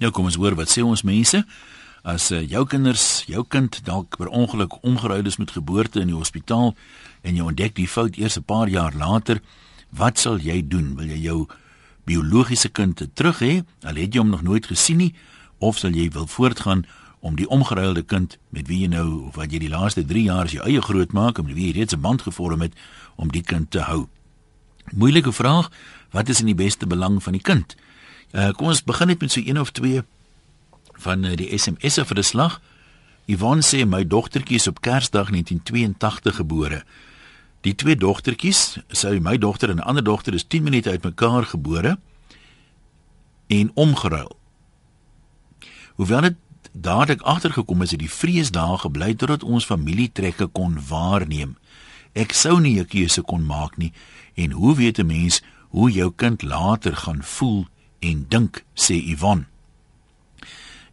Nou kom ons hoor wat sê ons mense. As uh, jou kinders, jou kind dalk per ongeluk omgeruil is met geboorte in die hospitaal en jy ontdek die fout eers 'n paar jaar later, wat sal jy doen? Wil jy jou biologiese kind terug hê? Al het jy hom nog nooit gesien nie, of sal jy wil voortgaan om die omgeruilde kind met wie jy nou of wat jy die laaste 3 jaar jou eie groot maak en met wie jy reeds 'n band gevorm het om die kind te hou? Moeilike vraag. Wat is in die beste belang van die kind? Uh, kom ons begin net met so een of twee van uh, die SMS'e vir 'n slag. Yvonne sê my dogtertjie is op Kersdag 1982 gebore. Die twee dogtertjies, sy my dogter en 'n ander dogter is 10 minute uitmekaar gebore en omgeruil. Hoewel dit dadelik agtergekom is dat die vreesdae gebly totdat ons familietrekke kon waarneem. Ek sou nie 'n keuse kon maak nie en hoe weet 'n mens hoe jou kind later gaan voel en dink, sê Yvonne.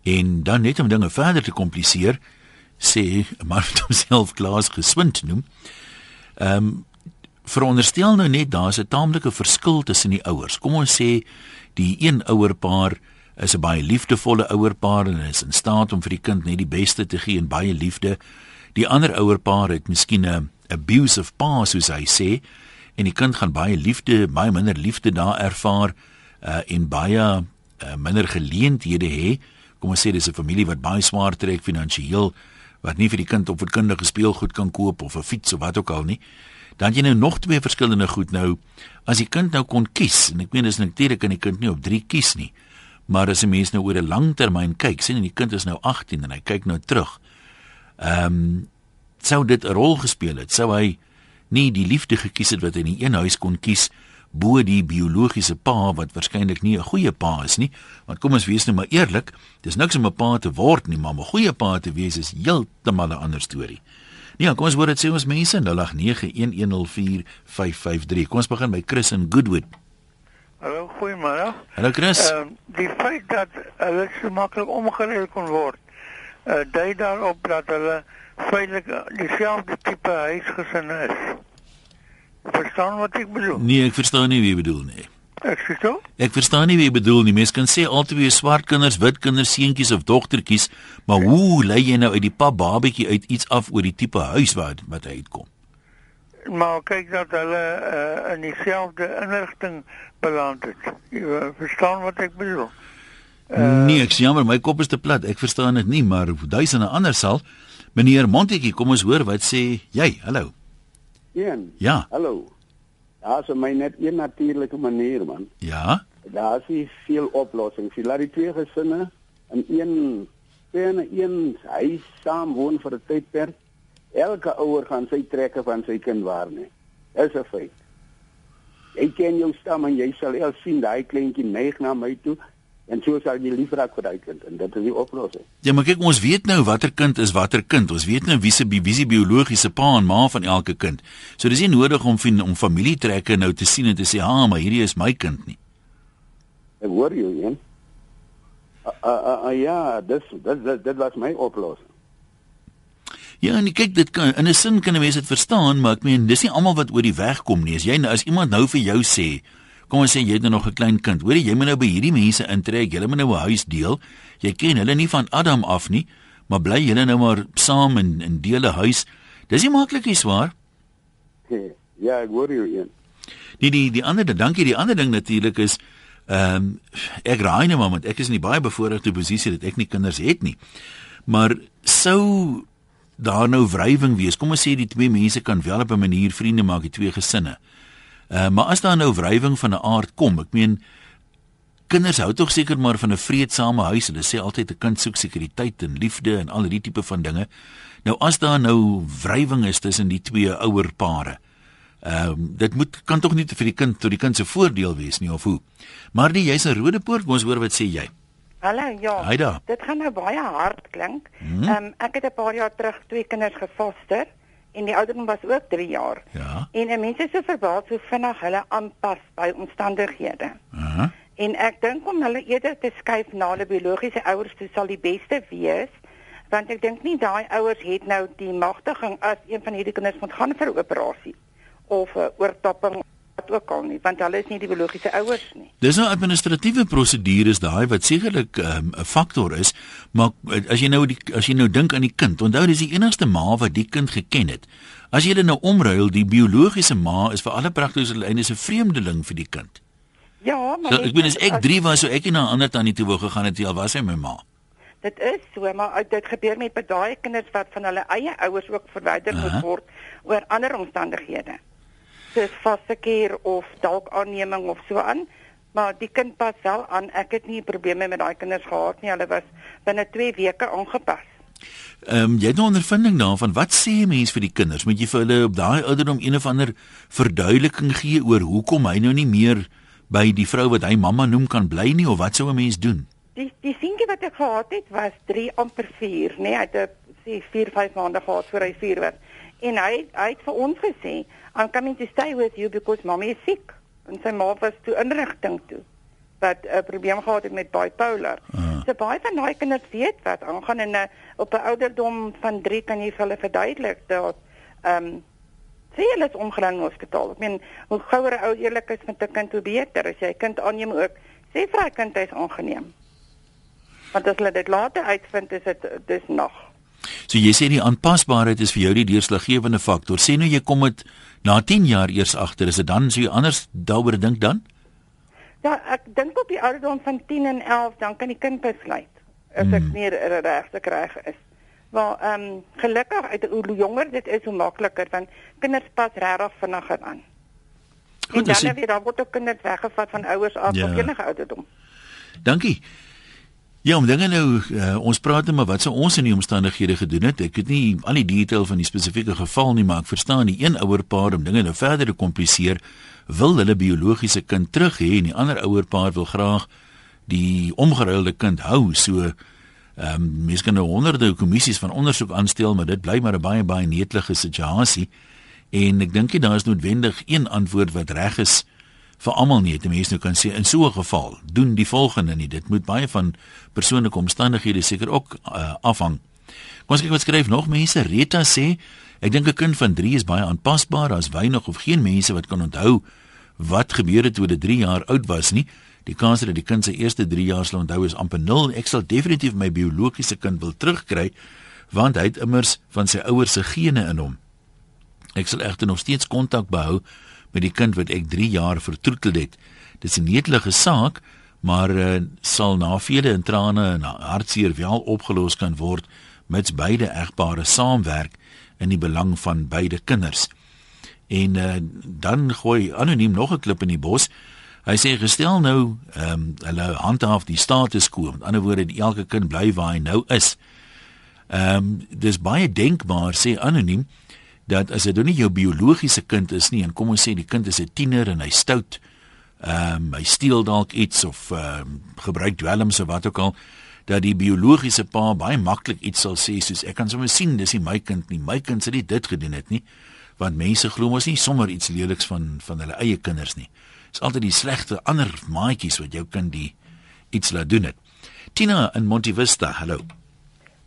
En dan net om dinge verder te kompliseer, sê maar vir homself Klaas geswind noem. Ehm um, veronderstel nou net daar's 'n taamlike verskil tussen die ouers. Kom ons sê die een ouerpaar is 'n baie liefdevolle ouerpaar en is in staat om vir die kind net die beste te gee en baie liefde. Die ander ouerpaar het miskien 'n abusive pa soos hy sê en die kind gaan baie liefde, baie minder liefde daar ervaar uh en baie uh, minder geleenthede hê. Kom ons sê dis 'n familie wat baie swaar trek finansiëel wat nie vir die kind opvoedkundige speelgoed kan koop of 'n fiets of wat ook al nie. Dan jy nou nog twee verskillende goed nou. As die kind nou kon kies en ek meen dis natuurlik kan die kind nie op 3 kies nie. Maar as 'n mens nou oor 'n lang termyn kyk, sien die kind is nou 18 en hy kyk nou terug. Ehm um, sou dit 'n rol gespeel het? Sou hy nie die liefde gekies het wat hy in die een huis kon kies bo die biologiese pa wat waarskynlik nie 'n goeie pa is nie. Want kom ons wees nou maar eerlik, dis niks om 'n pa te word nie, maar 'n goeie pa te wees is heeltemal 'n ander storie. Nee, kom ons hoor dit sê ons mense 0891104553. Kom ons begin by Chris in Goodwood. Hallo, goeiemôre. Hallo Chris. Ehm uh, die feit dat hulle so maklik omgeruil kon word, uh, dui daarop dat hulle feitelik dieselfde tipe huisgesin is. Verstaan wat ek bedoel? Nee, ek verstaan nie wie jy bedoel nie. Ek sê so? Ek verstaan nie wie jy bedoel nie. Mense kan sê altyd swart kinders, wit kinders, seentjies of dogtertjies, maar hoe lei jy nou uit die pap babatjie uit iets af oor die tipe huis wat wat hy uitkom? Maar kyk dat hulle uh, in dieselfde inrigting beland het. Jy verstaan wat ek bedoel? Uh, nee, ek jammer, my kop is te plat. Ek verstaan dit nie, maar duisende anders sal. Meneer Montetjie, kom ons hoor wat sê jy? Hallo. Een. Ja. Hallo. Daar's my net een natuurlike manier man. Ja. Daar's nie veel oplossings. Jy laat die twee gesinne in een binne een huis saam woon vir 'n tydperk. Elke ouer gaan sy trekke van sy kind waarneem. Dis 'n feit. Ek ken jou stam en jy sal al sien daai kleintjie neig na my toe En so sal jy lief raak vir daai kind en dit is die oplossing. Ja, maar kyk, ons weet nou watter kind is watter kind. Ons weet nou wie se wie se biologiese pa en ma van elke kind. So dis nie nodig om om familietrekke nou te sien en te sê, "Ha, maar hierdie is my kind nie." Ek hoor jou, Jan. Uh, uh, uh, ja, dis dit dit dit was my oplossing. Ja, en kyk dit kan in 'n sin kan 'n mens dit verstaan, maar ek meen dis nie almal wat oor die weg kom nie. As jy nou as iemand nou vir jou sê, Kom ons sê jy het nou nog 'n klein kind. Hoor jy, moet nou by hierdie mense intrek. Julle moet nou 'n huis deel. Jy ken hulle nie van Adam af nie, maar bly julle nou maar saam in in dele huis. Dis nie maklik nie, swaar. Ja, ek hoor jou een. Die die die ander ding, dankie. Die ander ding natuurlik is ehm um, ek raai nou maar want ek is in die baie bevoordeelde posisie dat ek nie kinders het nie. Maar sou daar nou wrywing wees? Kom ons sê die twee mense kan wel op 'n manier vriende maak, die twee gesinne. Uh, maar as daar nou wrywing van 'n aard kom, ek meen kinders hou tog seker maar van 'n vredesame huis. Hulle sê altyd 'n kind soek sekuriteit en liefde en al die tipe van dinge. Nou as daar nou wrywing is tussen die twee ouer pare. Ehm um, dit moet kan tog nie vir die kind tot die kind se voordeel wees nie of hoe. Maar die jy's 'n rode poort, ons hoor wat sê jy. Hallo, ja. Haida. Dit gaan nou baie hard klink. Mhm. Ehm um, ek het 'n paar jaar terug twee kinders gefoster en die ouderdom was ook 3 jaar. Ja. En 'n mens is so verbaas hoe vinnig hulle aanpas by omstandighede. Uh -huh. En ek dink om hulle eerder te skuif na hulle biologiese ouers toe sal die beste wees, want ek dink nie daai ouers het nou die magtiging as een van hierdie kinders moet gaan vir 'n operasie of 'n oortapping wat ook al nie, want hulle is nie die biologiese ouers nie. Dis nou administratiewe prosedures daai wat sekerlik ehm, 'n um, faktor is, maar eh, as jy nou die as jy nou dink aan die kind, onthou dis die enigste ma wat die kind geken het. As jy dit nou omruil, die biologiese ma is vir alle praktiese lyne 'n vreemdeling vir die kind. Ja, maar so, ek bedoel as ek 3 was, so ek nie na 'n ander tannie toe wou gegaan het, al was hy my ma. Dit is so, maar dit gebeur met baie kinders wat van hulle eie ouers ook verwyder moet word oor ander omstandighede soos vaste keer of dalk aanneming of so aan. Maar die kind pas wel aan. Ek het nie probleme met daai kinders gehad nie. Hulle was binne 2 weke aangepas. Ehm um, jy het 'n nou ondervinding daarvan. Wat sê mense vir die kinders? Moet jy vir hulle op daai ouderdom een of ander verduideliking gee oor hoekom hy nou nie meer by die vrou wat hy mamma noem kan bly nie of wat sou 'n mens doen? Die die seentjie wat ek gehad het was 3 amper 4, nê? Nee, hy het 'n 4 5 maande gehad voor hy 4 werd. En hy hy het vir ons gesê I'm coming to stay with you because mommy is sick. En sy ma was toe inrigting toe wat 'n uh, probleem gehad het met bipolar. Uh. So baie van daai kinders weet wat aangaan en uh, op 'n ouderdom van 3 kan jy vir hulle verduidelik dat ehm um, sê hulle is omgelang in hospitaal. Ek meen hoe gouer 'n ou eerlik is met 'n kind hoe beter. As jy 'n kind aanneem ook, sê vir hy kind hy's aangeneem. Want as hulle dit later uitvind is dit dis nog. So jy sê die aanpasbaarheid is vir jou die deurslaggewende faktor. Sê nou jy kom met na 10 jaar eers agter, is dit dan so jy anders daaroor dink dan? Ja, ek dink op die ouderdom van 10 en 11 dan kan die kind besluit as ek hmm. meer regte kry is. Maar ehm um, gelukkig uit hoe jonger dit is hoe makliker want kinders pas regtig vinniger aan. Goed, en dan jy dan word ook kinders weggevat van ouers af ja. op enige ouderdom. Dankie. Ja, om dinge nou uh, ons praat net maar wat sou ons in die omstandighede gedoen het. Ek weet nie al die detail van die spesifieke geval nie, maar ek verstaan die een ouerpaar om dinge nou verder te kompliseer, wil hulle biologiese kind terug hê en die ander ouerpaar wil graag die omgeruilde kind hou. So ehm um, mens kan nou honderde kommissies van ondersoek aanstel, maar dit bly maar 'n baie baie netelige situasie. En ek dink jy daar is noodwendig een antwoord wat reg is vir almal nie. Die mense nou kan sê in so 'n geval, doen die volgende nie. Dit moet baie van persoonlike omstandighede seker ook uh, afhang. Kom ons kyk wat skryf nog mense. Rita sê, ek dink 'n kind van 3 is baie aanpasbaar. Daar's weinig of geen mense wat kan onthou wat gebeur het toe hy 3 jaar oud was nie. Die kans dat die kind se eerste 3 jaar sal onthou is amper 0. Ek sal definitief my biologiese kind wil terugkry want hy het immers van sy ouers se gene in hom. Ek sal egter nog steeds kontak behou met die kind wat ek 3 jaar vertroetel het. Dit is 'n netelige saak, maar uh, sal na vele in trane en hartseer wel opgelos kan word mits beide egpare saamwerk in die belang van beide kinders. En uh, dan gooi anoniem nog 'n klip in die bos. Hy sê gestel nou, ehm um, hulle handhaaf die status quo. Met ander woorde, elke kind bly waar hy nou is. Ehm um, dis baie denkbaar sê anoniem dat as dit nou nie jou biologiese kind is nie en kom ons sê die kind is 'n tiener en hy stout, ehm um, hy steel dalk iets of ehm um, gebruik dwelms of wat ook al dat die biologiese pa baie maklik iets sal sê soos ek kan sommer sien dis nie my kind nie my kind sê dit gedoen het nie want mense glo mos nie sommer iets leliks van van hulle eie kinders nie. Is altyd die slegte ander maatjies wat jou kind die iets laat doen het. Tina in Monte Vista hallo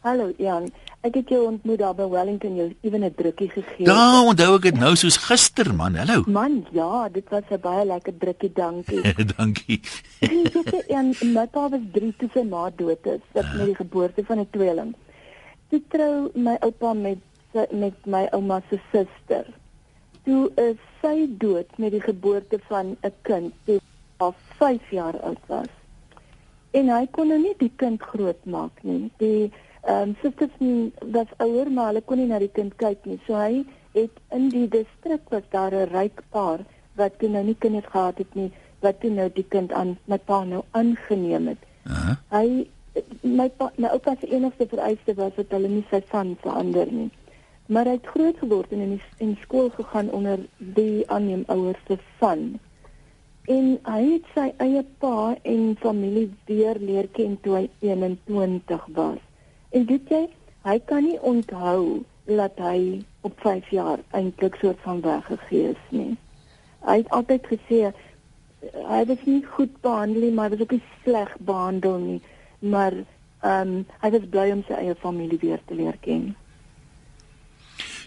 hallo Jan Ek het jou ontmoet daar by Wellington, jy het ewen 'n drukkie gegee. Ja, onthou ek dit nou soos gister man. Hallo. Man, ja, dit was 'n baie lekker drukkie, dankie. dankie. en my pa was 3 toe sy ma dood is, dit met die geboorte van 'n tweeling. Toe trou my oupa met met my ouma se suster. Toe is sy dood met die geboorte van 'n kind wat al 5 jaar oud was. En hy kon nou nie die kind grootmaak nie. Die Ehm um, susters was ouer maar hulle kon nie na die kind kyk nie. So hy het in die distrik was daar 'n ryk paar wat toe nou nie kinders gehad het nie, wat toe nou die kind aan my pa nou aangeneem het. Uh -huh. Hy my pa my oupa se enigste vereiste was dat hulle nie sy van verander nie. Maar hy het groot geword en in die, in skool gegaan onder die aanneem ouers se van. En hy het sy eie pa en familie weer leer ken toe hy 21 was. En dit jy, hy kan nie onthou dat hy op 5 jaar eintlik soort van weggegee is nie. Hy het altyd gesê hy was nie goed behandel nie, maar hy was ook nie sleg behandel nie, maar ehm um, hy was bly om sy eie familie weer te leer ken.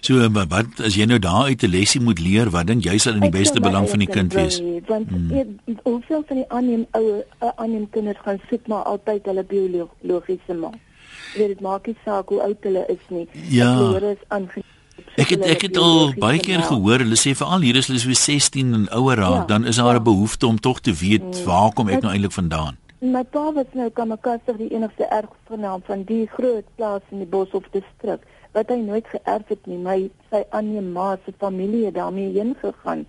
So maar wat as jy nou daar uit 'n lesie moet leer, wat dink jy sal in die Ek beste belang van die kind wees? Want hmm. hoeveel van die aanneem ouer aanneem kinders gaan soek maar altyd hulle biologiese ma. Weet dit maak nie saak hoe oud hulle is nie. Ja. Hoor is aange Ek het ek het al baie keer gehoor, hulle sê veral hier is hulle so 16 en ouer raak, Ja, dan is daar 'n ja. behoefte om tog te weet Mm. waar kom ek nou eintlik vandaan. My pa was nou Kamakastig die enigste erfgenaam van die groot plaas in die Boshoff distrik wat hy nooit geërf het nie. My sy aanneem ma se familie het daarmee heen gegaan.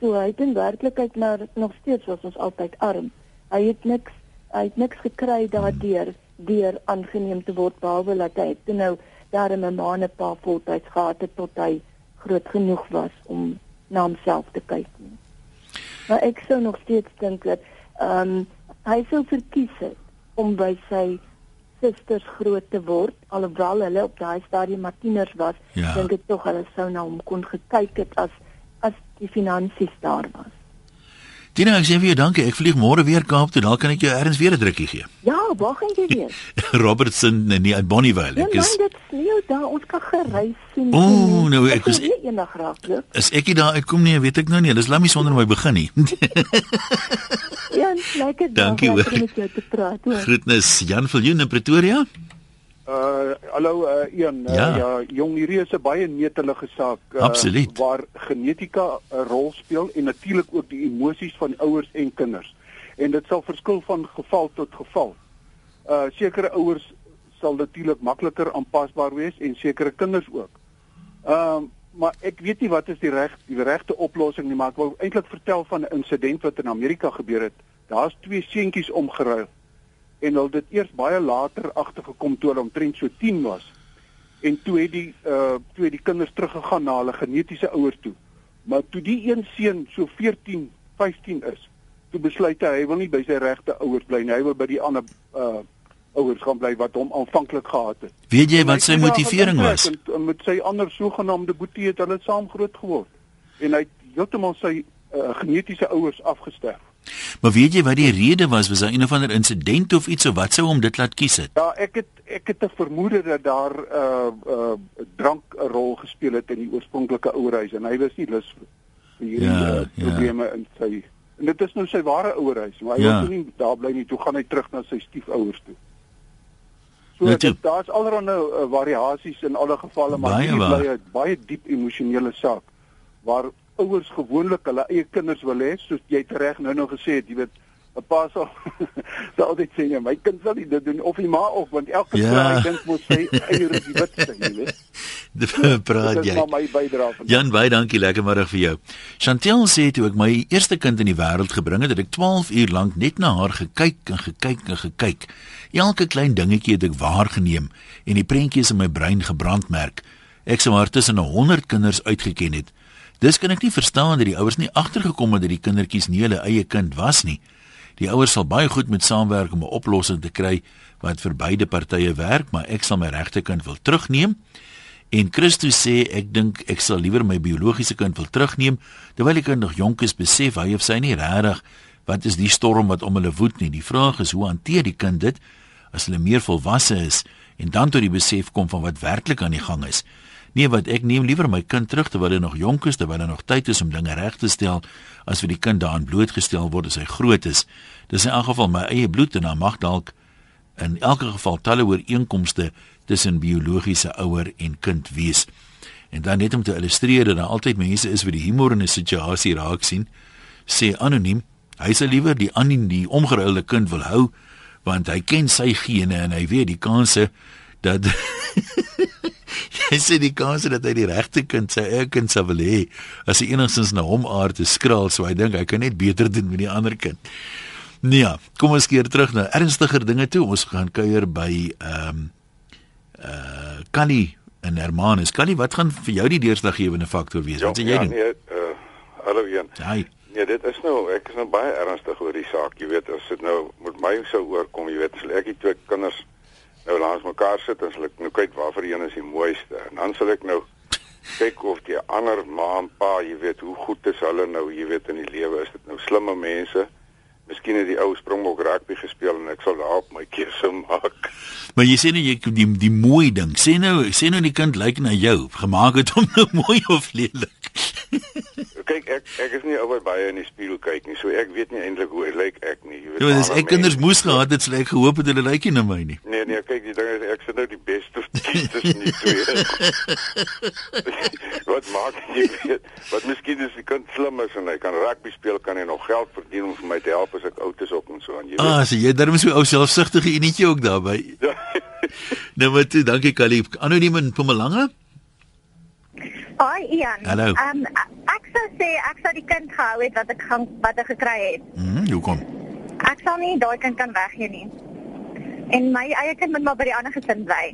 So hy het in werklikheid maar nog steeds was ons altyd arm. Hy het niks hy het niks gekry daardeur deur aangeneem te word behalwe dat hy toe nou daar 'n ma en 'n pa voltyds gehad het tot hy groot genoeg was om na homself te kyk. nie. Maar ek sou nog steeds dink dat ehm um, hy sou verkies het om by sy susters groot te word alhoewel hulle op daai stadium maar tieners was Ja. dink ek tog hulle sou na hom kon gekyk het as as die finansies daar was. Tina, ek sê vir jou dankie. Ek vlieg môre weer Kaap toe, dan kan ek jou eers weer 'n drukkie gee. Ja, waar gaan jy wees? Robertson en nie uit Bonnievale. Ja, Ek man, is dit sneeu daar, ons kan gereis sien. Ooh, nou, ek nie eendag raak loop. As ek nie daar uitkom nie, weet ek nou nie. Dis lammie sonder my begin nie. Ja, lekker dag, Dankie. Hoor. Groetnis Jan Viljoen in Pretoria. Uh hallo uh Ian, uh, Ja. ja. ja, jong hierdie is 'n baie netelige saak uh, Absoluut. waar genetika 'n rol speel en natuurlik ook die emosies van ouers en kinders. En dit sal verskil van geval tot geval. Uh sekere ouers sal natuurlik makliker aanpasbaar wees en sekere kinders ook. Ehm uh, maar ek weet nie wat is die reg die regte oplossing nie, maar ek wou eintlik vertel van 'n insident wat in Amerika gebeur het. Daar's twee seentjies omgeruil en hulle het dit eers baie later agtergekom toe hulle omtrent so 10 was. En toe het die uh toe het die kinders teruggegaan na hulle genetiese ouers toe. Maar toe die een seun so 14, 15 is, toe besluit hy hy wil nie by sy regte ouers bly nie. Hy wil by die ander uh ouers gaan bly wat hom aanvanklik gehad het. Weet jy wat sy motivering was? En, en met sy ander sogenaamde boetie het hulle saam groot geword. En hy het heeltemal sy uh, genetiese ouers afgesterf. Maar weet jy wat die rede was? Was daar een of ander insident of iets of wat sou hom dit laat kies het? Ja, ek het ek het 'n vermoede dat daar uh uh drank 'n rol gespeel het in die oorspronklike ouerhuis en hy was nie lus vir hierdie Ja, ja, ja. uh, probleme in sy en dit is nou sy ware ouerhuis, maar hy Ja. ja. wil nie daar bly nie, toe gaan hy terug na sy stiefouers toe. So Nou dit, daar's allerlei uh, variasies in alle gevalle, maar Baie waar. bly 'n baie diep emosionele saak waar ouers gewoonlik hulle eie kinders wil hê, soos jy reg nou nou gesê het, jy weet 'n pa sal sal altyd sê nee, my kind sal nie dit doen of die ma ook want elke Ja. vrou dink mos sy eie is die witste, jy weet. Praat Dit is jy. maar. Jan, baie dankie, lekker middag vir jou. Chantel sê toe ek my eerste kind in die wêreld gebring het, het ek 12 uur lank net na haar gekyk en gekyk en gekyk. Elke klein dingetjie het ek waargeneem en die prentjies in my brein gebrandmerk. Ek sou haar tussen 100 kinders uitgeken het. Dis kan ek nie verstaan dat die ouers nie agtergekom het dat die kindertjies nie hulle eie kind was nie. Die ouers sal baie goed met saamwerk om 'n oplossing te kry wat vir beide partye werk, maar ek sal my regte kind wil terugneem. En Christus sê ek dink ek sal liewer my biologiese kind wil terugneem terwyl die kind nog jonk is besef hy of sy nie regtig wat is die storm wat om hulle woed nie. Die vraag is hoe hanteer die kind dit as hulle meer volwasse is en dan tot die besef kom van wat werklik aan die gang is. Nee, wat ek neem liewer my kind terug terwyl hy nog jonk is, terwyl hy nog tyd is om dinge reg te stel as vir die kind daaraan blootgestel word as hy groot is. Dis in elk geval my eie bloed en dan mag dalk in elke geval talle ooreenkomste tussen biologiese ouer en kind wees. En dan net om te illustreer dat daar altyd mense is wat die humor in 'n situasie raak sien, sê anoniem, hy sal liewer die anoniem die omgeruilde kind wil hou want hy ken sy gene en hy weet die kanse dat hy sê die kanse dat hy die regte kind sy eie kind sou wil hê as hy enigstens na hom aard te skraal so hy dink hy kan net beter doen met die ander kind. Nee, ja, kom ons keer terug na ernstiger dinge toe. Ons gaan kuier by ehm um, uh Kali en Hermanus. Kali, wat gaan vir jou die deurslaggewende faktor wees? Wat sê jy ja, doen? nee, uh, hallo Jan. Hy. Nee, dit is nou ek is nou baie ernstig oor die saak. Jy weet, as dit nou met my sou oorkom, jy weet, sal ek die twee kinders nou langs mekaar sit en sal ek nou kyk waarvoor een is die mooiste. En dan sal ek nou kyk of die ander ma en pa, jy weet, hoe goed is hulle nou, jy weet, in die lewe. Is dit nou slimme mense? Miskien het die ou Springbok rugby gespeel en ek sal daarop my keuse maak. Maar jy sê nou jy die die mooi ding. Sê nou sê nou die kind lyk na jou. Gemaak het hom nou mooi of lelik. Kyk, ek ek is nie oor baie in die spieël kyk nie, so ek weet nie eintlik hoe hy lyk ek nie. Jy weet. Ja, dis maar ek kinders moes gehad het, sê ek gehoop het hulle lyk nie na my nie. Nee nee, kyk die ding is ek sit nou die beste tussen die twee. wat maak jy weet? Wat miskien is die kind slim is en hy kan rugby speel, kan hy nog geld verdien om vir my te help as ek oud is ook en so aan. Jy weet. Ah, so jy darm so ou selfsugtige enetjie ook daarbey. Ja. Nou maar toe, dankie Callie. Anoniem in Mpumalanga? Hoi Ian. Hallo. Um, sou sê ek sou die kind gehou het wat ek gaan wat ek gekry het. Mhm, hoekom? Ek sal nie daai kind kan weggee nie. En my eie kind moet maar by die ander gesin bly.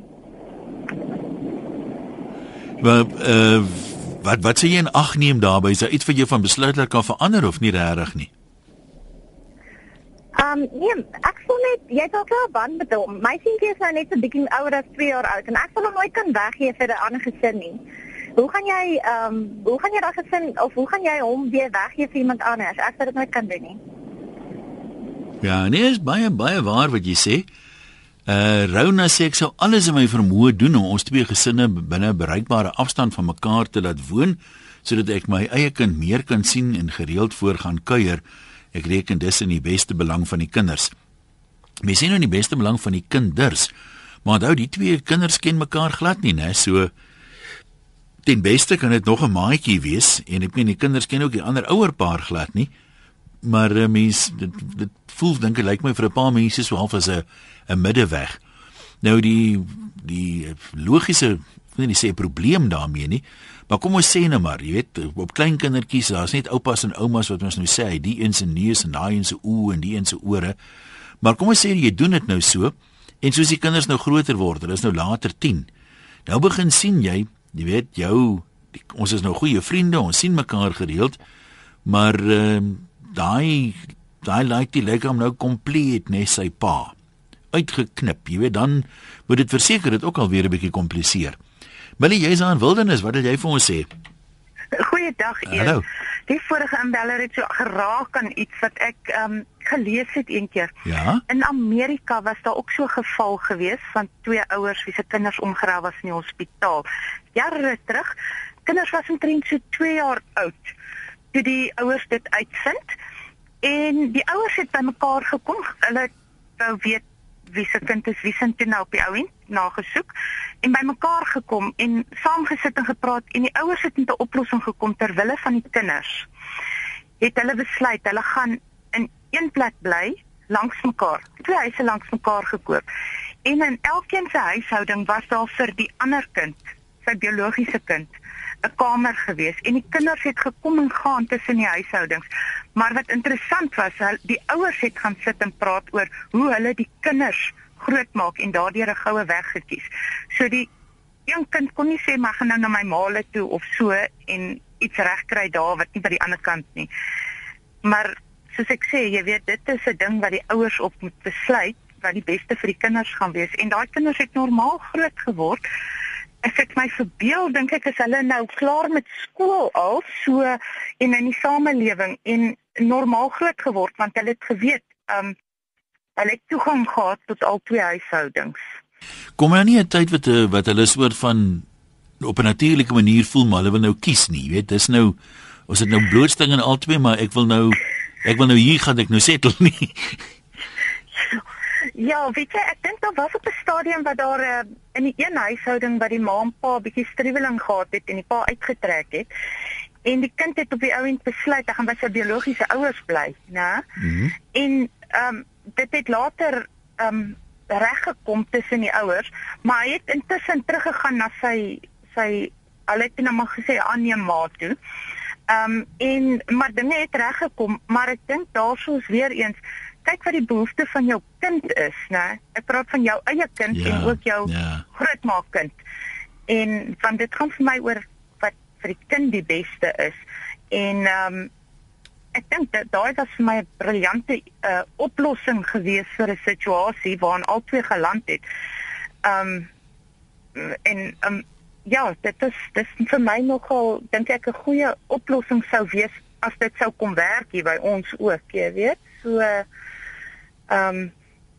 Maar uh wat wat sê jy in ag neem daarbey? Is daar iets vir jou van besluit dat kan verander of nie regtig nie? Ehm um, nee, ek sal net jy het ook 'n band met hom. My seentjie is nou net so bietjie ouer as 2 jaar oud en ek sal hom nooit kan weggee vir 'n ander gesin nie. Hoe gaan jy ehm um, hoe gaan jy daai gesin of hoe gaan jy hom weer weggee vir iemand anders? Ek sal dit nooit kan doen nie. Ja, nee, is baie baie waar wat jy sê. Uh Rona sê ek sou alles in my vermoë doen om ons twee gesinne binne 'n bereikbare afstand van mekaar te laat woon sodat ek my eie kind meer kan sien en gereeld voor gaan kuier. Ek reken dis in die beste belang van die kinders. Mens sien nou in die beste belang van die kinders. Maar onthou die twee kinders ken mekaar glad nie, né? So ten beste kan dit nog 'n maatjie wees en ek meen die kinders ken ook die ander ouerpaar glad nie. Maar uh, mens dit dit voel dink ek lyk my vir 'n paar mense so half as 'n 'n middeweg. Nou die die logiese ek wil nie sê probleem daarmee nie, maar kom ons sê nou maar, jy weet, op klein kindertjies, daar's net oupas en oumas wat ons nou sê, die een se neus en daai een se oë en die een se ore. Maar kom ons sê jy doen dit nou so en soos die kinders nou groter word, hulle is nou later 10. Nou begin sien jy, jy weet, jou die, ons is nou goeie vriende, ons sien mekaar gereeld, maar ehm uh, daai daai lyk die liggaam nou kompleet net sy pa uitgeknip jy weet dan moet dit verseker dit ook al weer 'n bietjie kompliseer Millie jy's aan wildernis wat wil jy vir ons sê Goeiedag Ian. Hallo. Die vorige inbeller het so geraak aan iets wat ek ehm um, gelees het eendag. ja In Amerika was daar ook so 'n geval gewees van twee ouers wie se kinders omgeraaf was in die hospitaal. Jare terug, kinders was omtrent so 2 jaar oud toe die ouers dit uitvind en die ouers het bymekaar gekom. Hulle wou weet wie se kind is, wie se toe nou op die ou end nagesoek en bymekaar gekom en saamgesit en gepraat en die ouers het met 'n oplossing gekom ter wille van die kinders. Het hulle besluit hulle gaan in een plek bly langs mekaar. Twee huise langs mekaar gekoop. En in elkeen se huishouding was daar vir die ander kind, sy biologiese kind, 'n kamer gewees en die kinders het gekom en gaan tussen die huishoudings. Maar wat interessant was, die ouers het gaan sit en praat oor hoe hulle die kinders grootmaak en daardeur 'n goue weg gekies. So die een kind kon nie sê maar gaan nou na my maale toe of so en iets regkry daar wat nie by die ander kant nie. Maar soos ek sê, jy weet dit is 'n ding wat die ouers op moet besluit wat die beste vir die kinders gaan wees en daai kinders het normaal groot geword. As ek my verbeel, dink ek is hulle nou klaar met skool al so en in die samelewing en normaal groot geword want hulle het geweet, ehm um, hulle het toegang gehad tot al twee huishoudings. kom nou nie 'n tyd wat eh, wat hulle soort van op 'n natuurlike manier voel maar hulle wil nou kies nie jy weet dis nou ons het nou blootsting in albei maar ek wil nou ek wil nou hier gaan ek nou settle nie Ja, weet jy, ek dink daar was op 'n stadium wat daar uh, in die een huishouding wat die ma en pa bietjie struweling gehad het en die pa uitgetrek het. En die kind het op die ouend besluit hy gaan by sy biologiese ouers bly, né? mm -hmm. En ehm um, dit het later ehm um, reggekom tussen die ouers, maar hy het intussen teruggegaan na sy sy hulle het nou maar gesê aanneem ma toe. Ehm um, en maar dinge het reggekom, maar ek dink daarsoos weer eens kyk wat die behoefte van jou kind is, né? Ek praat van jou eie kind Ja, en ook jou ja. grootmaakkind. En want dit gaan vir my oor wat vir die kind die beste is. En ehm um, ek dink dat daai was vir my 'n briljante uh, oplossing gewees vir 'n situasie waarin albei geland het. Ehm um, en ehm um, ja, dit is dit is vir my nogal dink ek 'n goeie oplossing sou wees as dit sou kom werk hier by ons ook, jy weet. So ehm um,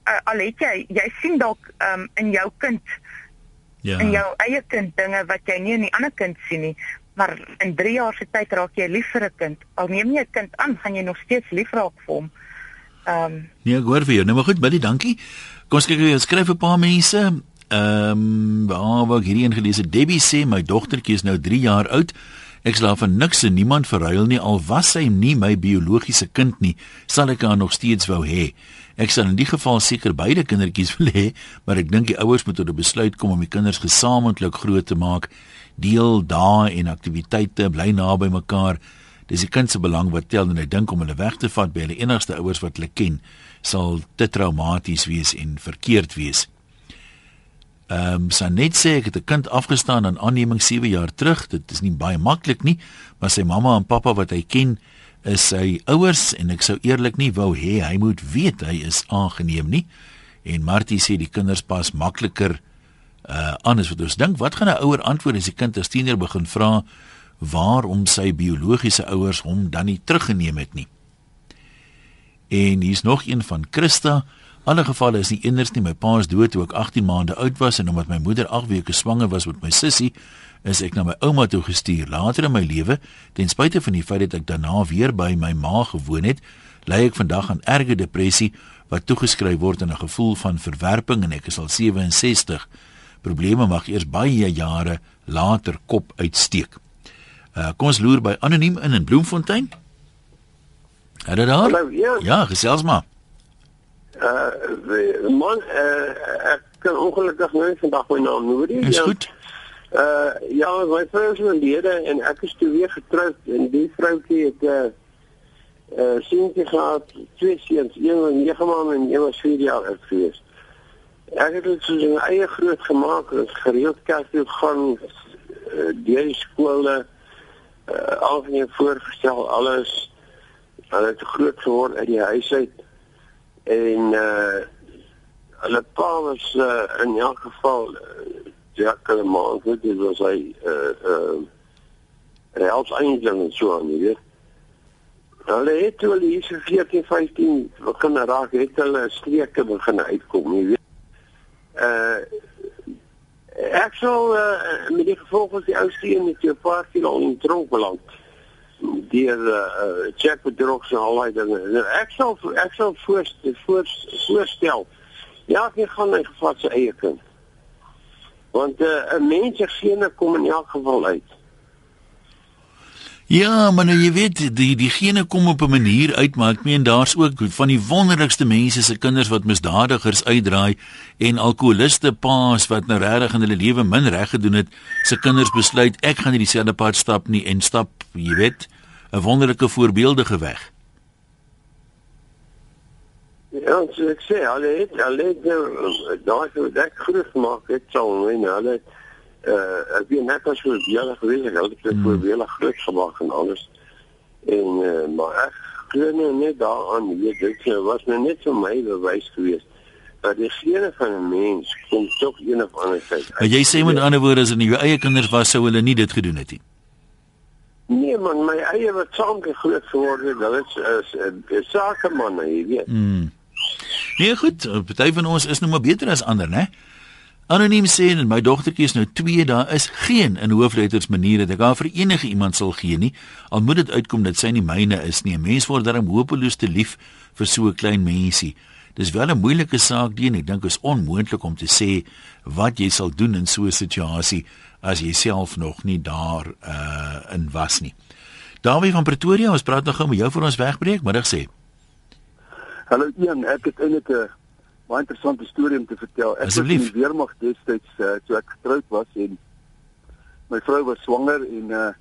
uh, al het jy jy sien dalk um, in jou kind Ja. in jou eie kind dinge wat jy nie in die ander kind sien nie. Maar in 3 jaar se tyd raak jy lief vir 'n kind. Al neem jy 'n kind aan, gaan jy nog steeds lief raak vir hom. Ehm um, Nee, ek hoor vir jou. Nou maar goed, baie dankie. Kom ons kyk weer, skryf 'n paar mense. Ehm, um, waar wou ek hierdie een gelees het? Debbie sê my dogtertjie is nou 3 jaar oud. Ek sal van niks en niemand verruil nie al was sy nie my biologiese kind nie, sal ek haar nog steeds wou hê. Ek sal in die geval seker beide kindertjies wil hê, maar ek dink die ouers moet tot 'n besluit kom om die kinders gesamentlik groot te maak. Deel dae en aktiwiteite, bly naby mekaar. Dis die kind se belang wat tel en ek dink om hulle weg te vat by hulle enigste ouers wat hulle ken, sal te traumaties wees en verkeerd wees. Ehm um, Sanet sê ek het 'n kind afgestaan aan aanneming 7 jaar terug. Dit is nie baie maklik nie, maar sy mamma en pappa wat hy ken, is sy ouers en ek sou eerlik nie wou hê hy moet weet hy is aangeneem nie. En Martie sê die kinders pas makliker uh anders wat ons dink. Wat gaan 'n ouer antwoord as die kind as tiener begin vra waarom sy biologiese ouers hom dan nie teruggeneem het nie? En hier's nog een van Christa. Alle gevalle is nie eenders nie. My pa is dood toe ek 18 maande oud was en omdat my moeder 8 weke swanger was met my sussie, is ek na my ouma toe gestuur. Later in my lewe, ten spyte van die feit dat ek daarna weer by my ma gewoon het, ly ek vandag aan erge depressie wat toegeskryf word aan 'n gevoel van verwerping en ek is al 67. Probleme mag eers baie jare later kop uitsteek. Uh, kom ons loer by anoniem in in Bloemfontein. Hallo daar. Hallo, ja. Ja, gesels maar. Uh man, uh, ek kan ongelukkig nou vandag my naam noem nie. Is Ja. goed. Uh ja, my vrou is oorlede en ek is toe weer getroud en die vroutjie het 'n uh, uh seentjie gehad, twee seuns, een was 9 maande en een was 4 jaar oud gewees. Ek het dit soos 'n eie groot gemaak, het gereeld kerk toe gaan, uh, deur die skole uh algemeen voorgestel alles. Hulle het groot geword uit die huis uit en uh hulle pa was uh, in elk geval uh, Jack Maand, dit was hy hy help eintlik en so aan, jy weet. Hulle het toe hulle hier so 14, 15 begin raak, het hulle streke begin uitkom, jy weet. Uh ek sou uh, met die gevolg van die ou steen met jou paar kilo in tronk beland deur uh, check with drugs en al daai dinge. Nou, Ek sal ek sal voor, voor, voorstel ja, ek gaan my gevat se eie kind. Want 'n uh, mens se gene kom in elk geval uit. Ja, maar nou jy weet die diegene kom op 'n manier uit, maar ek meen daar's ook van die wonderlikste mense se kinders wat misdadigers uitdraai en alkoholiste paas wat nou regtig in hulle lewe min reg gedoen het, se kinders besluit ek gaan nie dieselfde pad stap nie en stap, jy weet, 'n wonderlike voorbeeldige weg. Ja, so ek sê, hulle het hulle het nou daai so dit groot gemaak het sal wen hulle het, uh ek weet net as hoe julle gewees het, hulle het dit voorbeeldig groot gemaak en alles. En uh, maar ek glo nou net daaraan, jy weet dit uh, was nou net vir my bewys geweest dat die gene van 'n mens kom tog een of ander tyd. Jy sê met ander woorde as dit nie jou eie kinders was sou hulle nie dit gedoen het nie. Nee man, my eie wat saam groot geword het, hulle is is, is, is sakemanne, jy weet. Mm. Nee, goed, party van ons is nou maar beter as ander, né? Anoniem sê en my dogtertjie is nou 2, daar is geen in hoofletters manier dat ek haar vir enige iemand sal gee nie. Al moet dit uitkom dat sy nie myne is nie. 'n Mens word darem hopeloos te lief vir so 'n klein mensie. Dis wel 'n moeilike saak die en ek dink is onmoontlik om te sê wat jy sal doen in so 'n situasie as jy self nog nie daar uh in was nie. Dawie van Pretoria, ons praat nog gou met jou voor ons wegbreek, middag sê. Hallo Ian, ek het eintlik 'n baie interessante storie om te vertel. Ek was in die weermag destyds uh, toe ek getroud was en my vrou was swanger en uh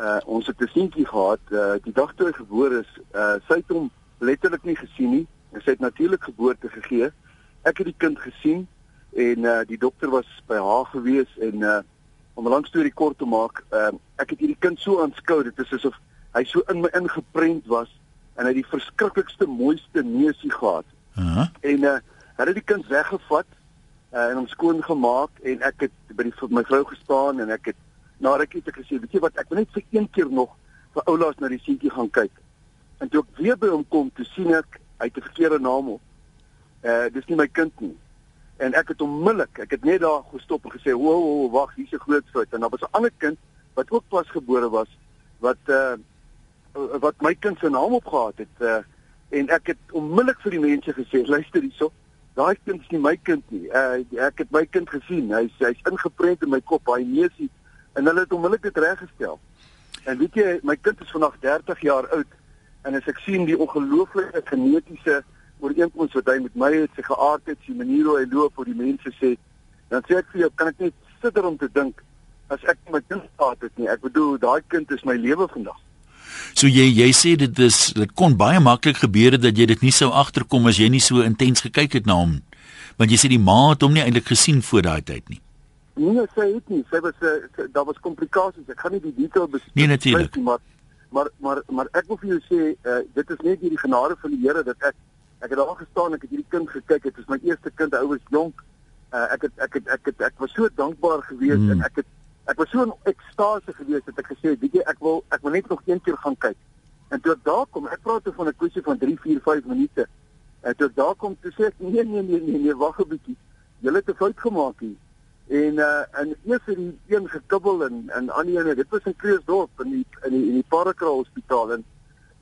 uh ons het 'n seentjie gehad. Uh die dag toe hy gebore is, uh sy het hom letterlik nie gesien nie. Sy het natuurlik geboorte gegee. Ek het die kind gesien en uh die dokter was by haar gewees en uh om 'n lang storie kort te maak, uh ek het hierdie kind so aanskou, dit is asof hy so in my ingeprent was en hy het die verskriklikste mooiste neusie gehad. Aha. En uh hulle het die kind weggevat uh, en hom skoon gemaak en ek het by die vir my vrou gestaan en ek het na rukkie te gesê, weet jy wat, ek wil net vir een keer nog vir oulaas na die seentjie gaan kyk. En toe ek weer by hom kom, toe sien ek hy het 'n verkeerde naam op. Uh dis nie my kind nie. En ek het onmiddellik, ek het net daar gestop en gesê, "Wo, wo, wag, hier's 'n groot fout." En daar was 'n ander kind wat ook pasgebore was wat uh wat my kind se naam opgehaat het. Uh en ek het onmiddellik vir die mense gesê, "Luister hierso, daai kind is nie my kind nie. Uh ek het my kind gesien. Hy's hy's ingeprent in my kop, hy neusie." En hulle het onmiddellik dit reggestel. En weet jy, my kind is vandag 30 jaar oud en as ek sien die ongelooflike genetiese ooreenkoms wat hy met my het, sy geaardheid, sy manier hoe hy loop, hoe die mense sê, dan sê ek vir jou, kan ek net sitter om te dink as ek my kind gehad het nie. Ek bedoel, daai kind is my lewe vandag. So jy jy sê dit is dit kon baie maklik gebeur het dat jy dit nie sou agterkom as jy nie so intens gekyk het na hom. Want jy sê die ma het hom nie eintlik gesien voor daai tyd nie. Nee, sy het nie. Sy was daar was komplikasies. Ek gaan nie die detail bespreek Nee, natuurlik. nie, maar maar maar maar ek wil vir jou sê, uh, dit is net hierdie genade van die Here dat ek ek het daar gestaan, ek het hierdie kind gekyk, dit is my eerste kind, hy was jonk. Uh, ek het ek het ek het ek was so dankbaar geweest Hmm. en ek het ek was so in ekstase geweest dat ek gesê het, weet jy, ek wil ek wil net nog een keer gaan kyk. En toe ek daar kom, ek praat toe van 'n kwessie van 3, 4, 5 minute. En toe ek daar kom, toe sê ek nee nee nee nee, nee wag 'n bietjie. Julle het 'n fout gemaak hier. En uh en eers het die een gekibbel en en aan die ene, dit was in Kreeusdorp in die in die in die Parakra hospitaal en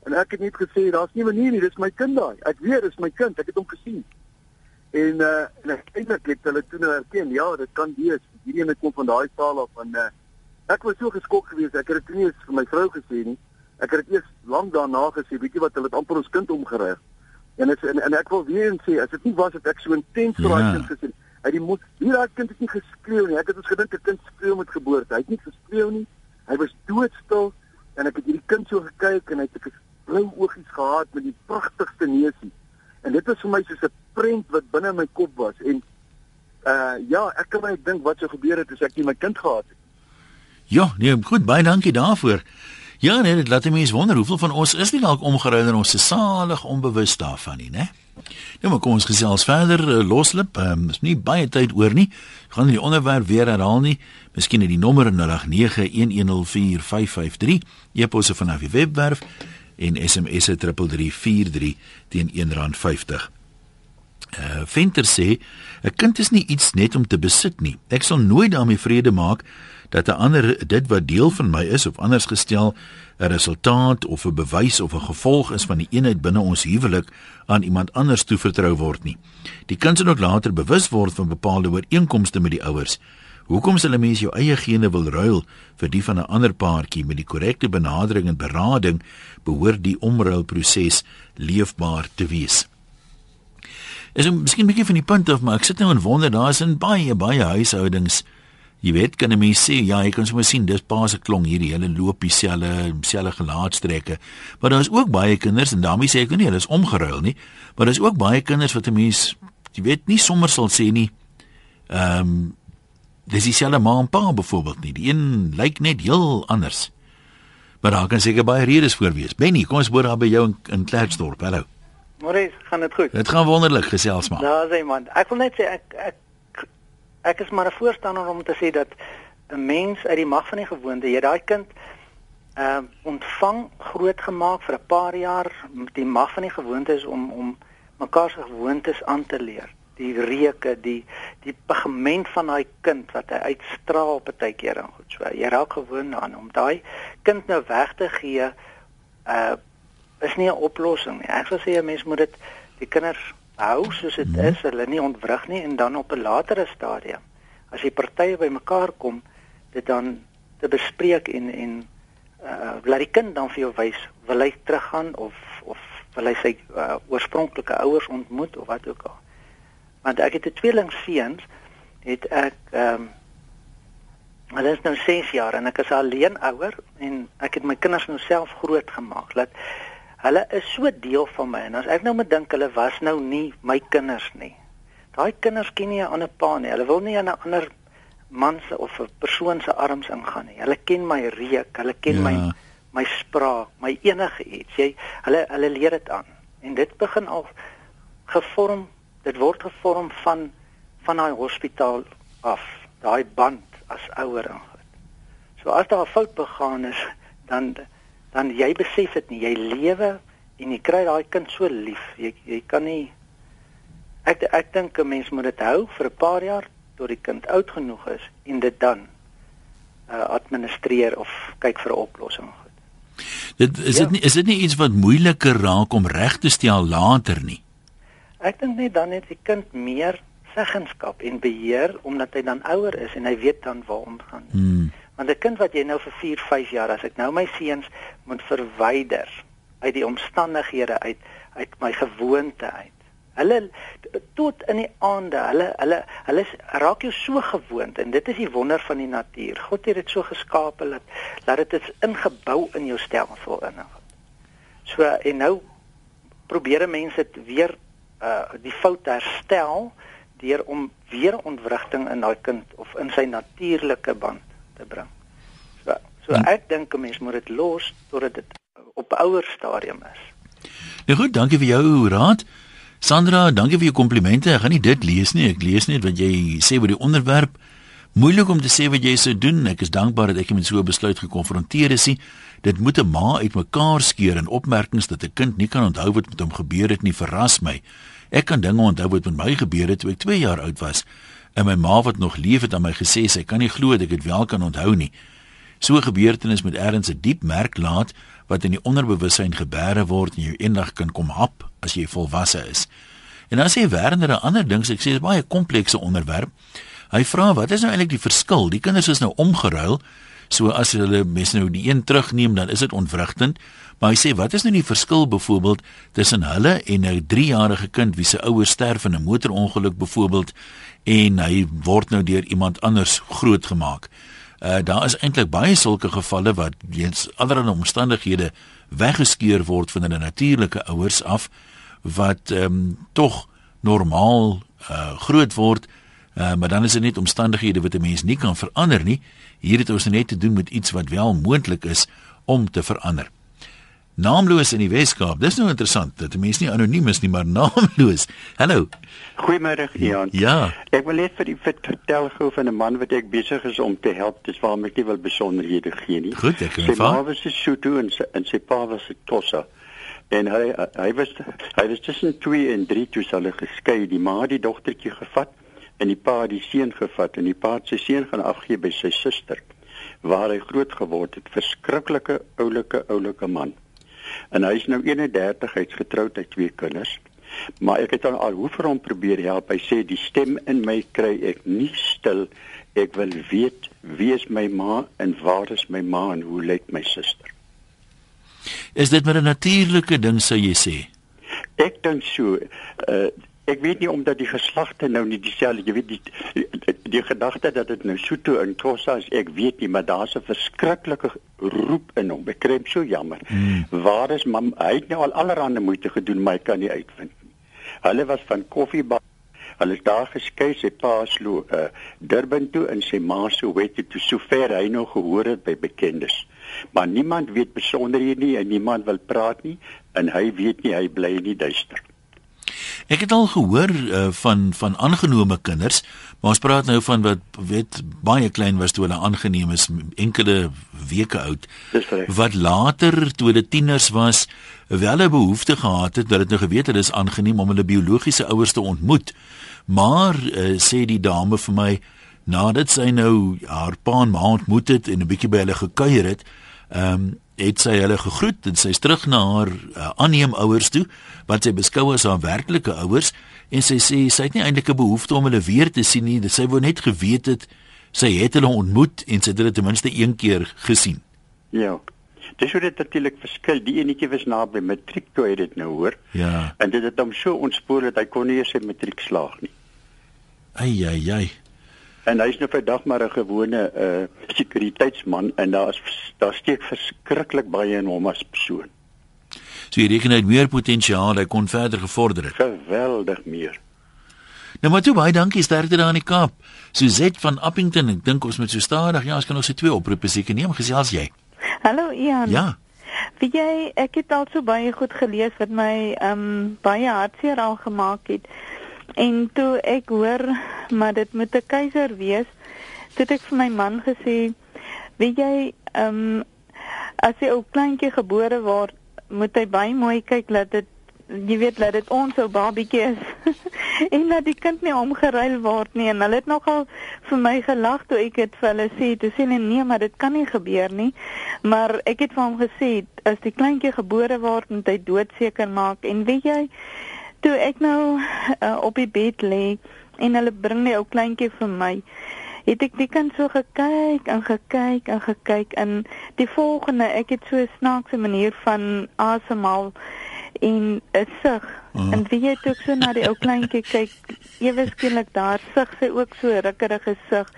en ek het net gesê daar's nie manier nie, dis my kind daai. Ek weet dis my kind, ek het hom gesien. En uh en uiteindelik het hulle toe nou erken, ja, dit kan wees. Hierdie ene kom van daai saal af en uh ek was so geskok geweest, ek het dit nie eens vir my vrou gesê nie. Ek het dit eers lank daarna gesê, weet jy wat, hulle het amper ons kind omgeruig. En, is, en en ek wil weer eens sê, as dit nie was dat ek so intens vir daai Ja. kind gesê hy die moet hier daai kind het nie geskreeu nie. Ek het ons gedink 'n kind skreeu met geboorte. Hy het nie geskreeu nie. Hy was doodstil en ek het hierdie kind so gekyk en hy het 'n blou oogies gehad met die pragtigste neusie. En dit was vir my soos 'n prent wat binne my kop was en uh ja, ek kan my dink wat sou gebeur het as ek nie my kind gehad het. Ja, nee, goed, baie dankie daarvoor. Ja, nee, dit laat mense wonder hoeveel van ons is nie dalk omgeruil en ons is salig onbewus daarvan nie, né? Nou maar kom ons gesels verder uh, loslip. Ehm um, is nie baie tyd oor nie. Gaan die onderwerp weer herhaal nie. Miskien net die nommer 0891104553. E-posse vanaf die webwerf en SMS se 3343 teen R1.50. Uh Venter sê 'n kind is nie iets net om te besit nie. Ek sal nooit daarmee vrede maak dat 'n ander dit wat deel van my is of anders gestel 'n resultaat of 'n bewys of 'n gevolg is van die eenheid binne ons huwelik aan iemand anders toevertrou word nie. Die kind sal ook later bewus word van bepaalde ooreenkomste met die ouers. Hoekom sal 'n mens jou eie gene wil ruil vir die van 'n ander paartjie met die korrekte benadering en berading behoort die omruilproses leefbaar te wees. Is om miskien 'n bietjie van die punt af, maar ek sit nou en wonder, daar's in baie baie huishoudings Jy weet, kan 'n mens sê ja, jy kan sommer sien dis pa se klong hierdie hele loop dieselfde dieselfde gelaatstrekke. Maar daar's ook baie kinders en daarmee sê ek nie hulle is omgeruil nie, maar daar's ook baie kinders wat 'n mens jy weet nie sommer sal sê nie. Ehm um, dis dieselfde ma en pa byvoorbeeld nie. Die een lyk net heel anders. Maar daar kan seker baie redes voor wees. Benny, kom ons hoor daar by jou in, in Klerksdorp. Hallo. Maurice, gaan dit goed? Dit gaan wonderlik gesels maar. Daar sê man, ek wil net sê ek ek ek is maar 'n voorstander om te sê dat 'n mens uit die mag van die gewoonte, jy daai kind ehm uh, ontvang grootgemaak vir 'n paar jaar met die mag van die gewoontes om om mekaar se gewoontes aan te leer. Die reuke, die die pigment van daai kind wat hy uitstraal partykeer en goed so. Jy raak gewoond daaraan om daai kind nou weg te gee uh is nie 'n oplossing nie. Ek sou sê 'n mens moet dit die kinders hou soos dit is, hulle nie ontwrig nie en dan op 'n latere stadium as jy partye bymekaar kom, dit dan te bespreek en en uh laat die kind dan vir jou wys wil hy teruggaan of of wil hy sy uh, oorspronklike ouers ontmoet of wat ook al. Want ek het 'n tweeling seuns het ek ehm um, hulle is nou 6 jaar en ek is alleen ouer en ek het my kinders nou self groot gemaak. Laat hulle is so deel van my en as ek nou moet dink hulle was nou nie my kinders nie. Daai kinders ken nie 'n ander pa nie. Hulle wil nie aan 'n ander man se of 'n persoon se arms ingaan nie. Hulle ken my reuk, hulle ken ja. my my spraak, my enige iets. Jy hulle hulle leer dit aan. En dit begin al gevorm, dit word gevorm van van daai hospitaal af, daai band as ouer en goed. So as daar 'n fout begaan is, dan dan jy besef dit nie. Jy lewe en jy kry daai kind so lief. Jy jy kan nie Ek ek dink 'n mens moet dit hou vir 'n paar jaar tot die kind oud genoeg is en dit dan uh, administreer of kyk vir 'n oplossing. Dit is ja. dit nie is dit nie iets wat moeiliker raak om reg te stel later nie. Ek dink net dan het die kind meer seggenskap en beheer omdat hy dan ouer is en hy weet dan waar om gaan. Hmm. Want 'n kind wat jy nou vir 4, 5 jaar as ek nou my seuns moet verwyder uit die omstandighede uit uit my gewoonte uit. Hulle tot in die aande, hulle hulle hulle raak jou so gewoond en dit is die wonder van die natuur. God het dit so geskape dat dat dit is ingebou in jou stelsel in. So en nou probeer mense dit weer uh die fout herstel deur om weer ontwrigting in daai kind of in sy natuurlike band te bring. So so hmm. ek dink 'n mens moet dit los totdat dit op ouer stadium is. Nou goed, dankie vir jou raad. Sandra, dankie vir jou komplimente. Ek gaan nie dit lees nie. Ek lees net wat jy sê oor die onderwerp. Moeilik om te sê wat jy sou doen. Ek is dankbaar dat ek met so 'n besluit gekonfronteer is. Dit moet 'n ma uitmekaar skeer en opmerkings dat 'n kind nie kan onthou wat met hom gebeur het nie verras my. Ek kan dinge onthou wat met my gebeur het toe ek 2 jaar oud was. En my ma wat nog leef het aan my gesê sy kan nie glo dat ek dit wel kan onthou nie. So 'n gebeurtenis met erns 'n diep merk laat wat in die onderbewussyn gebeere word en jou eendag kan kom hap as jy volwasse is. En dan sê Werner 'n ander ding, ek sê dit is baie komplekse onderwerp. Hy vra wat is nou eintlik die verskil? Die kinders is nou omgeruil. So as hulle mes nou die een terugneem, dan is dit ontwrigtend. Maar hy sê wat is nou die verskil byvoorbeeld tussen hulle en 'n 3-jarige kind wie se ouers sterf in 'n motorongeluk byvoorbeeld en hy word nou deur iemand anders grootgemaak. Uh daar is eintlik baie sulke gevalle wat weens allerlei omstandighede weggeskeur word van hulle natuurlike ouers af wat ehm um, tog normaal uh groot word uh, maar dan is dit net omstandighede wat 'n mens nie kan verander nie. Hier het ons net te doen met iets wat wel moontlik is om te verander. Naamloos in die Weskaap. Dis nou interessant dat 'n mens nie anoniem is nie maar naamloos. Hallo. Goeiemôre Ian. Ja. Ek wil net vir die vertel gou van 'n man wat ek besig is om te help. Dis waarom ek nie wil besonderhede gee nie. Goed ek kan vat sy ma was 'n Sotho en sy, en sy pa was 'n Tossa en hy hy was hy was tussen 2 en 3 toe hulle geskei. Die ma het die dogtertjie gevat en die pa het die seun gevat en die pa het sy seun gaan afgee by sy suster waar hy groot geword het. Verskriklike oulike oulike man. En hy is nou 31 hy's getroud hy twee kinders. Maar ek het dan al hoe vir hom probeer help. Hy sê die stem in my kry ek nie stil. Ek wil weet wie is my ma en waar is my ma en hoe lyk my suster? Is dit maar 'n natuurlike ding sou jy sê? Ek dink so. Uh, ek weet nie omdat die geslagte nou nie dieselfde, jy weet die die, die gedagte dat dit nou Sotho en Xhosa is, ek weet nie, maar daar's 'n verskriklike roep in hom. Ek kry so jammer. Hmm. Waar is mam? Hy het nou al allerhande moeite gedoen, maar hy kan nie uitvind nie. Hulle was van Koffieba Hulle daar geskei sy pa slo uh, Durban toe en sy ma so weet dit so ver hy nog gehoor het by bekendes maar niemand weet besonderhede nie en niemand wil praat nie en hy weet nie hy bly in die duister. Ek het al gehoor uh, van van aangenome kinders, maar ons praat nou van wat weet baie klein was toe hulle aangeneem is enkele weke oud. Wat later toe hulle tieners was, wel 'n behoefte gehad het dat dit nou geweet het is aangeneem om hulle biologiese ouers te ontmoet. Maar uh, sê die dame vir my nadat sy nou haar pa en ma ontmoet het en 'n bietjie by hulle gekuier het, ehm um, het sy hulle gegroet en sy's terug na haar uh, aanneemouers toe wat sy beskou as haar werklike ouers en sy sê sy het nie eintlik 'n behoefte om hulle weer te sien nie. Sy wou net geweet het sy het hulle ontmoet en sy het hulle ten minste een keer gesien. Ja. Dis hoe dit natuurlik verskil. Die enetjie was naby matriek toe hy dit nou hoor. Ja. En dit het hom so ontspoor dat hy kon nie eens sy matriek slaag nie. Ai ai ai. En hy's nou vandag maar 'n gewone uh sekuriteitsman en daar's daar steek verskriklik baie in hom as persoon. So jy reken het meer potensiaal, hy kon verder gevorder het. Geweldig meer. Nou maar toe baie dankie sterkte daar in die Kaap. Suzette van Appington, ek dink ons moet so stadig, ja, ons kan nog se twee oproepe seker neem gesels jy. Hallo Ian. Ja. Wie jy ek het al so baie goed gelees wat my ehm um, baie hartseer al gemaak het. En toe ek hoor maar dit moet 'n keiser wees, het ek vir my man gesê, weet jy, ehm um, as hy ou kleintjie gebore word, moet hy baie mooi kyk dat dit jy weet dat dit ons ou babietjie is. En dat die kind nie omgeruil word nie. En hulle het nogal vir my gelag toe ek dit vir hulle sê. Toe sê hulle nee maar dit kan nie gebeur nie. Maar ek het vir hom gesê as die kleintjie gebore word moet hy doodseker maak. En weet jy toe ek nou uh, op die bed lê en hulle bring die ou kleintjie vir my het ek die kind so gekyk en gekyk en gekyk en die volgende ek het so 'n snaakse manier van asemhaal en 'n sug uh. en wie jy ook so na die ou kleintjie kyk ewe skielik daar sug sy ook so rukkerige sug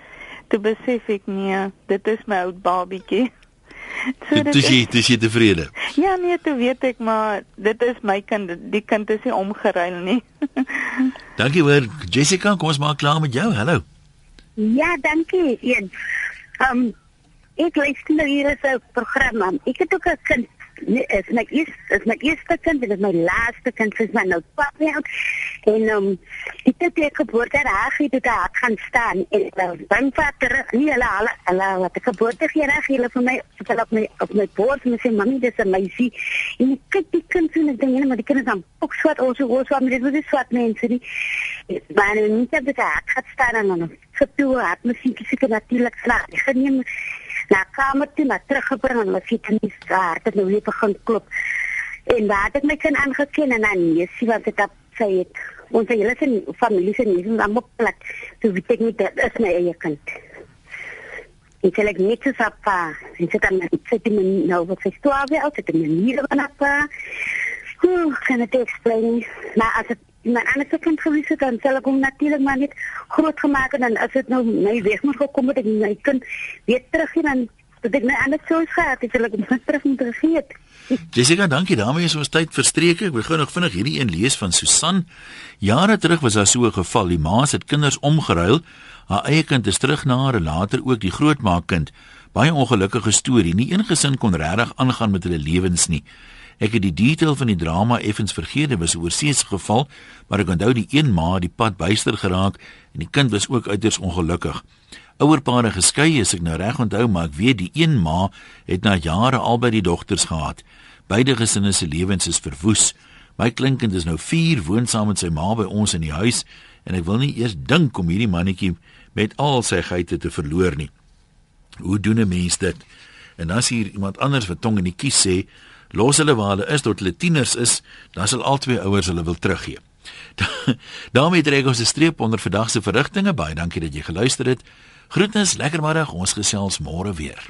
toe besef ek nee dit is my ou babietjie So dit is dit is tevrede. Ja nee, toe weet ek maar dit is my kind, die kind is nie omgeruil nie. dankie hoor Jessica, kom ons maak klaar met jou. Hallo. Ja, dankie. Een. Ehm um, ek luister nou hier is 'n program. Ek het ook 'n kind nee, is my eerste is my eerste kind en dit is my laaste kind vir my nou pap nie en um ek het ek geboorte reg het dit daar gaan staan en dan vat terug nie hulle hulle hulle wat ek geboorte gee reg hulle vir my hulle op my op my bors en sê mami dis 'n meisie en ek kyk die kind en ek dink maar die kind is dan ook swart hoe swart met dit is swart mense nie maar nie het dit daar gaan staan en dan vir toe het my seker seker natuurlik slag geneem na kamer toe na teruggebring en my fiets in die hart het nou weer begin klop. En daar het ek my kind aangeken en dan nee, sien wat dit sê het. Ons hele sin familie se nie dan op plek. So weet ek nie dit is my eie kind. En sê ek net so papa, en sê dan net sê dit nou wat sy storie uit het en nie van papa. Hoe kan ek explain? Maar as het my ander kind gewees het, dan sal ek hom natuurlik maar net groot gemaak en dan as dit nou my weg moet gekom het, ek my kind weer terug hier dan dat ek my ander sou gehad het, sal ek hom terug moet vergeet. Jessica, dankie. daarmee is ons tyd verstreek. Ek wil gou nog vinnig hierdie een lees van Susan. Jare terug was daar so 'n geval. Die ma het kinders omgeruil. Haar eie kind is terug na haar en later ook die grootmaakkind. Baie ongelukkige storie. Nie een gesin kon regtig aangaan met hulle lewens nie. Ek het die detail van die drama effens vergeet, dit was 'n oorseese geval, maar ek onthou die een ma die pad byster geraak en die kind was ook uiters ongelukkig. Ouerpaare geskei is ek nou reg onthou, maar ek weet die een ma het na jare albei die dogters gehad. Beide gesinne se lewens is verwoes. My kleinkind is nou 4, woon saam met sy ma by ons in die huis en ek wil nie eers dink om hierdie mannetjie met al sy geite te verloor nie. Hoe doen 'n mens dit? En as hier iemand anders wat tong in die kies sê, los hulle waar hulle is tot hulle tieners is, dan sal albei ouers hulle wil teruggee. daarmee trek ons 'n streep onder vandag se verrigtinge. Baie dankie dat jy geluister het. Groetnis, lekker middag. Ons gesels môre weer.